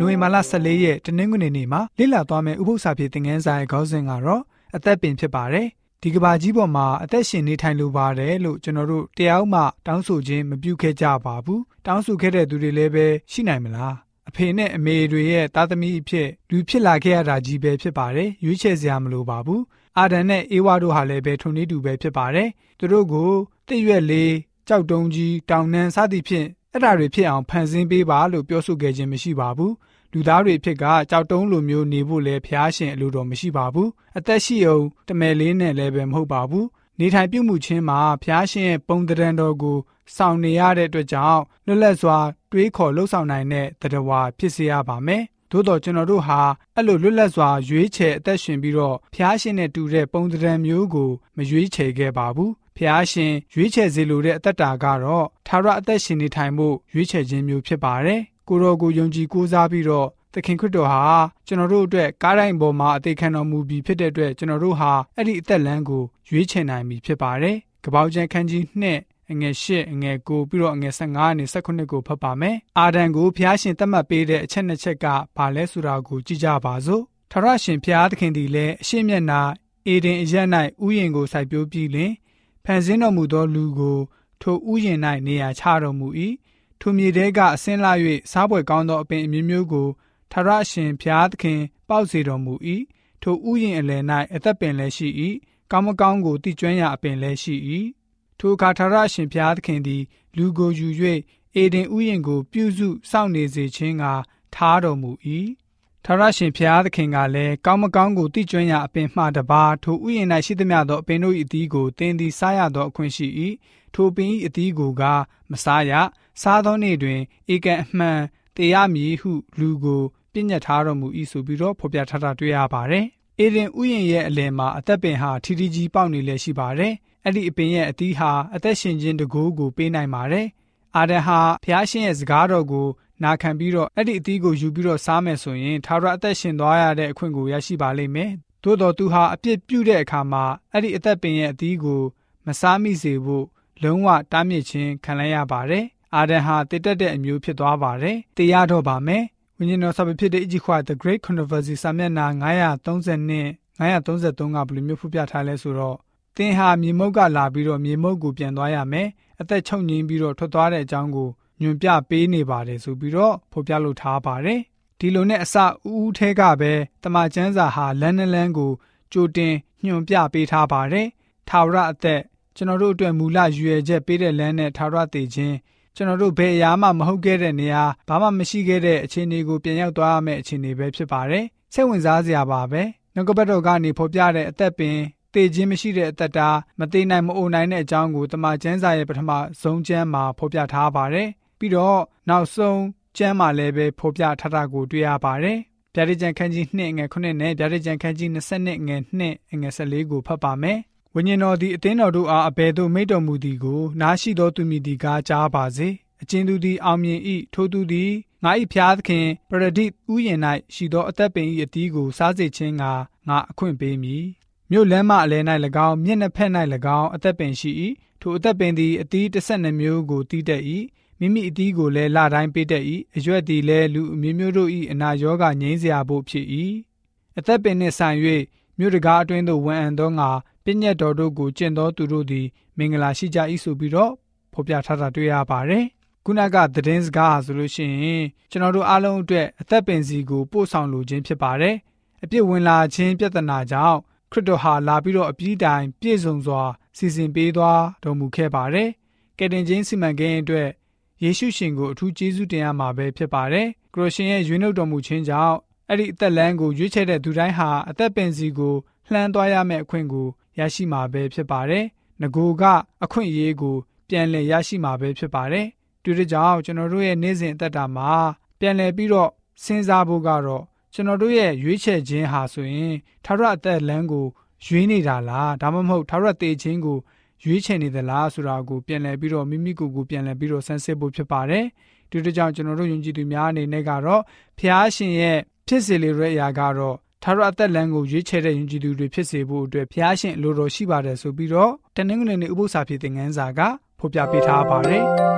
နိုဝင်ဘာလ14ရက်တနင်္ဂနွေနေ့မှာလေ့လာသွားမယ့်ဥပုသ္စာပြေသင်ခန်းစာရဲ့ခေါင်းစဉ်ကတော့အသက်ပင်ဖြစ်ပါတယ်။ဒီကဘာကြီးပေါ်မှာအသက်ရှင်နေထိုင်လိုပါတယ်လို့ကျွန်တော်တို့တရားဥမှတောင်းဆိုခြင်းမပြုခဲ့ကြပါဘူး။တောင်းဆိုခဲ့တဲ့သူတွေလည်းပဲရှိနိုင်မလား။အဖေနဲ့အမေတွေရဲ့သားသမီးအဖြစ်လူဖြစ်လာခဲ့ရတာကြီးပဲဖြစ်ပါတယ်။ရွေးချယ်စရာမလိုပါဘူး။အာဒန်နဲ့အေဝါတို့ဟာလည်းပဲထုံနေတူပဲဖြစ်ပါတယ်။သူတို့ကိုတည့်ရွက်လေးကြောက်တုံးကြီးတောင်နှန်းစသည်ဖြင့်အဲ့ဓာတွေဖြစ်အောင်ဖန်ဆင်းပေးပါလို့ပြောဆိုခဲ့ခြင်းမရှိပါဘူး လူသားတွေဖြစ်ကကြောက်တုံးလိုမျိုးနေဖို့လည်းဖျားရှင်အလိုတော်မရှိပါဘူးအသက်ရှိအောင်တမယ်လေးနဲ့လည်းပဲမဟုတ်ပါဘူးနေထိုင်ပြုမှုချင်းမှာဖျားရှင်ရဲ့ပုံတရံတော်ကိုစောင့်နေရတဲ့အတွက်ကြောင့်လွတ်လပ်စွာ တွေးခေါ်လှုပ်ဆောင်နိုင်တဲ့တရားဝါဖြစ်စေရပါမယ်သို့တော့ကျွန်တော်တို့ဟာအဲ့လိုလွတ်လပ်စွာရွေးချယ်အသက်ရှင်ပြီးတော့ဖျားရှင်နဲ့တူတဲ့ပုံသဏ္ဍာန်မျိုးကိုမရွေးချယ်ခဲ့ပါဘူးဖျားရှင်ရွေးချယ်စေလိုတဲ့အသက်တာကတော့သာရအသက်ရှင်နေထိုင်မှုရွေးချယ်ခြင်းမျိုးဖြစ်ပါတယ် ကိုရောကိုယုံကြည်ကိုးစားပြီးတော့သခင်ခရစ်တော်ဟာကျွန်တော်တို့အတွက်ကားတိုင်းပေါ်မှာအသေးခံတော်မူပြီးဖြစ်တဲ့အတွက်ကျွန်တော်တို့ဟာအဲ့ဒီအသက်လမ်းကိုရွေးချယ်နိုင်ပြီဖြစ်ပါတယ်။ကပောက်ကျန်ခန်းကြီး2အငယ်၈အငယ်9ပြီးတော့အငယ်15နဲ့18ကိုဖတ်ပါမယ်။အာဒံကိုဖျားရှင်သတ်မှတ်ပေးတဲ့အချက်နှစ်ချက်ကဘာလဲဆိုတာကိုကြည့်ကြပါစို့။ထရရှင်ဖျားသခင်ဒီလည်းအရှိမျက်နာအေဒင်အရက်၌ဥယျင်ကိုစိုက်ပျိုးပြီးလင်ဖန်ဆင်းတော်မူသောလူကိုထိုဥယျင်၌နေရာချတော်မူ၏။ ထိုမြေတဲကအစင်းလာ၍စားပွဲကောင်းသောအပင်အမျိုးမျိုးကိုထရရှင်ဖျားသခင်ပေါက်စေတော်မူ၏။ထိုဥယျင်အလယ်၌အသက်ပင်လည်းရှိ၏။ကောင်းမကောင်းကိုတိကျွမ်းရာအပင်လည်းရှိ၏ထိုအခါထာဝရရှင်ဘုရားသခင်သည်လူကိုယူ၍အေဒင်ဥယျင်ကိုပြုစုစောင့်နေစေခြင်းကထားတော်မူ၏ထာဝရရှင်ဘုရားသခင်ကလည်းကောင်းမကောင်းကိုတိကျွမ်းရာအပင်မှတပါထိုဥယျင်၌ရှိသမျှသောအပင်တို့၏အသီးကိုသင်သည်စားရသောအခွင့်ရှိ၏ထိုပင်၏အသီးကိုကမစားရ စားသောနေ့တွင်ဧကန်အမှန်တေရမည်ဟုလူကိုပြညတ်ထားတော်မူ၏ဆိုပြီးတော့ဖော်ပြထားတာတွေ့ရပါတယ်အေဒင်ဥယျင်ရဲ့အလယ်မှာအသက်ပင်ဟာထီထီကြီးပေါက်နေလည်းရှိပါတယ်အဲ့ဒီအပင်ရဲ့အသီးဟာအသက်ရှင်ခြင်းတကူကိုပေးနိုင်ပါတယ်။အာဒန်ဟာဖျားရှင်ရဲ့စကားတော်ကိုနာခံပြီးတော့အဲ့ဒီအသီးကိုယူပြီးတော့စားမယ်ဆိုရင်ထာဝရအသက်ရှင်သွားရတဲ့အခွင့်ကိုရရှိပါလိမ့်မယ်။သို့တော်သူဟာအပြစ်ပြုတဲ့အခါမှာအဲ့ဒီအသက်ပင်ရဲ့အသီးကိုမစားမိစေဖို့လုံးဝတားမြစ်ခြင်းခံလိုက်ရပါတယ်။ အာဒန်ဟာတည်တက်တဲ့အမျိုးဖြစ်သွားပါတယ်။တရားတော့ပါမယ်။ဝိညာဉ်တော်စာပေဖြစ်တဲ့ Egypt The Great Controversy စာမျက်နှာ930နဲ့933ကဘယ်လိုမျိုးဖော်ပြထားလဲဆိုတော့သင်ဟာမြေမုတ်ကလာပြီးတော့မြေမုတ်ကိုပြန်သွားရမယ်အသက်ချုပ်ငင်းပြီးတော့ထွက်သွားတဲ့အကြောင်းကိုညွန်ပြပေးနေပါတယ်ဆိုပြီးတော့ဖော်ပြလိုထားပါတယ်ဒီလိုနဲ့အစအူးထဲကပဲတမချန်းစာဟာလန်းနလန်းကိုကြိုတင်ညွန်ပြပေးထားပါတယ်ထာဝရအသက်ကျွန်တော်တို့အတွက်မူလရွယ်ချက်ပေးတဲ့လမ်းနဲ့ထာဝရတည်ခြင်း ကျွန်တော်တို့ဘယ်အရာမှမဟုတ်ခဲ့တဲ့နေရာဘာမှမရှိခဲ့တဲ့အခြေအနေကိုပြန်ရောက်သွားရမယ့်အခြေအနေပဲဖြစ်ပါတယ်စိတ်ဝင်စားစရာပါပဲနှုတ်ကပတ်တော်ကနေဖော်ပြတဲ့အသက်ပင်သေခြင်းမရှိတဲ့အသက်တာမသေးနိုင်မအိုနိုင်တဲ့အကြောင်းကိုတမန်ကျမ်းစာရဲ့ပထမဆုံးကျမ်းမှာဖော်ပြထားပါတယ်။ပြီးတော့နောက်ဆုံးကျမ်းမှာလည်းပဲဖော်ပြထားတာကိုတွေ့ရပါတယ်။ဗျာဒိတ်ကျမ်းခန်းကြီး2ငွေ9နဲ့ဗျာဒိတ်ကျမ်းခန်းကြီး20ငွေ2ငွေ14ကိုဖတ်ပါမယ်။ ဝိညာဉ်တော်သည်အသင်းတော်တို့အားအဘယ်သို့မိတ်တော်မူသည်ကိုနားရှိသောသူမည်သည်ကားကြားပါစေ။အချင်းသူသည်အောင်မြင်၏ထိုသူသည်ငါ၏ဖျားသခင်ပရဒိဥယျင်၌ရှိသောအသက်ပင်၏အသီးကိုစားစေခြင်းကငါအခွင့်ပေးမည်မြို့လမ်းမအလယ်၌၎င်းမျက်နှာဖက်၌၎င်းအသက်ပင်ရှိ၏ထိုအသက်ပင်သည်အသီးတစ်ဆက်နှမျိုးကိုတီးတတ်၏မိမိအသီးကိုလည်းလတိုင်းပေးတတ်၏အရွက်သည်လည်းလူအမျိုးမျိုးတို့၏အနာရောဂါငြိမ်းစရာဖို့ဖြစ်၏အသက်ပင်နှင့်ဆိုင်၍မြို့တကားအတွင်းသို့ဝန်အံသောငါ ပြည့်ညတ်တော်တို့ကိုကျင့်သောသူတို့သည်မင်္ဂလာရှိကြ၏ဆိုပြီးတော့ဖော်ပြထားတာတွေ့ရပါတယ်ခုနကသတင်းစကားဆိုလို့ရှိရင်ကျွန်တော်တို့အားလုံးအတွက်အသက်ပင်စီကိုပို့ဆောင်လိုခြင်းဖြစ်ပါတယ်အပြစ်ဝင်လာခြင်းပြဿနာကြောင့်ခရစ်တော်ဟာလာပြီးတော့အပြည့်တိုင်ပြည့်စုံစွာစီစဉ်ပေးသွားတော်မူခဲ့ပါတယ်။ကယ်တင်ခြင်းစီမံကိန်းအတွက်ယေရှုရှင်ကိုအထူးကျေးဇူးတင်ရမှာပဲဖြစ်ပါတယ်။ကရိုရှင်ရဲ့ရွေးနှုတ်တော်မူခြင်းကြောင့်အဲ့ဒီအသက်လမ်းကိုရွေးချယ်တဲ့သူတိုင်းဟာအသက်ပင်စီကိုလှမ်းသွားရမယ့်အခွင့်ကို ရရှိမှာပဲဖြစ်ပါတယ်။ငကိုကအခွင့်အရေးကို ပြန်လည်ရရှိမှာပဲဖြစ်ပါတယ်။ဒီလိုကြောင့်ကျွန်တော်တို့ရဲ့နေ့စဉ်အသက်တာမှာပြန်လည်ပြီးတော့စဉ်းစားဖို့ကတော့ကျွန်တော်တို့ရဲ့ရွေးချယ်ခြင်းဟာဆိုရင်ထာဝရအသက်လမ်းကိုရွေးနေတာလားဒါမှမဟုတ်ထာဝရတည်ခြင်းကိုရွေးချယ်နေသလားဆိုတာကိုပြန်လည်ပြီးတော့မိမိကိုယ်ကိုပြန်လည်ပြီးတော့ဆန်းစစ်ဖို့ဖြစ်ပါတယ်ဒီတို့ကြောင့်ကျွန်တော်တို့ယုံကြည်သူများအနေနဲ့ကတော့ဖျားရှင်ရဲ့ဖြစ်စေလေတဲ့အရာကတော့ ထာဝရအသက်လမ်းကိုရွေးချယ်တဲ့ယုံကြည်သူတွေဖြစ်စေဖို့အတွက်ဖျားရှင်အလိုတော်ရှိပါတယ်ဆိုပြီးတော့တနင်္ဂနွေနေ့ဥပုသ္စာဖြစ်တဲ့ငန်းစာကဖော်ပြပေးထားပါတယ်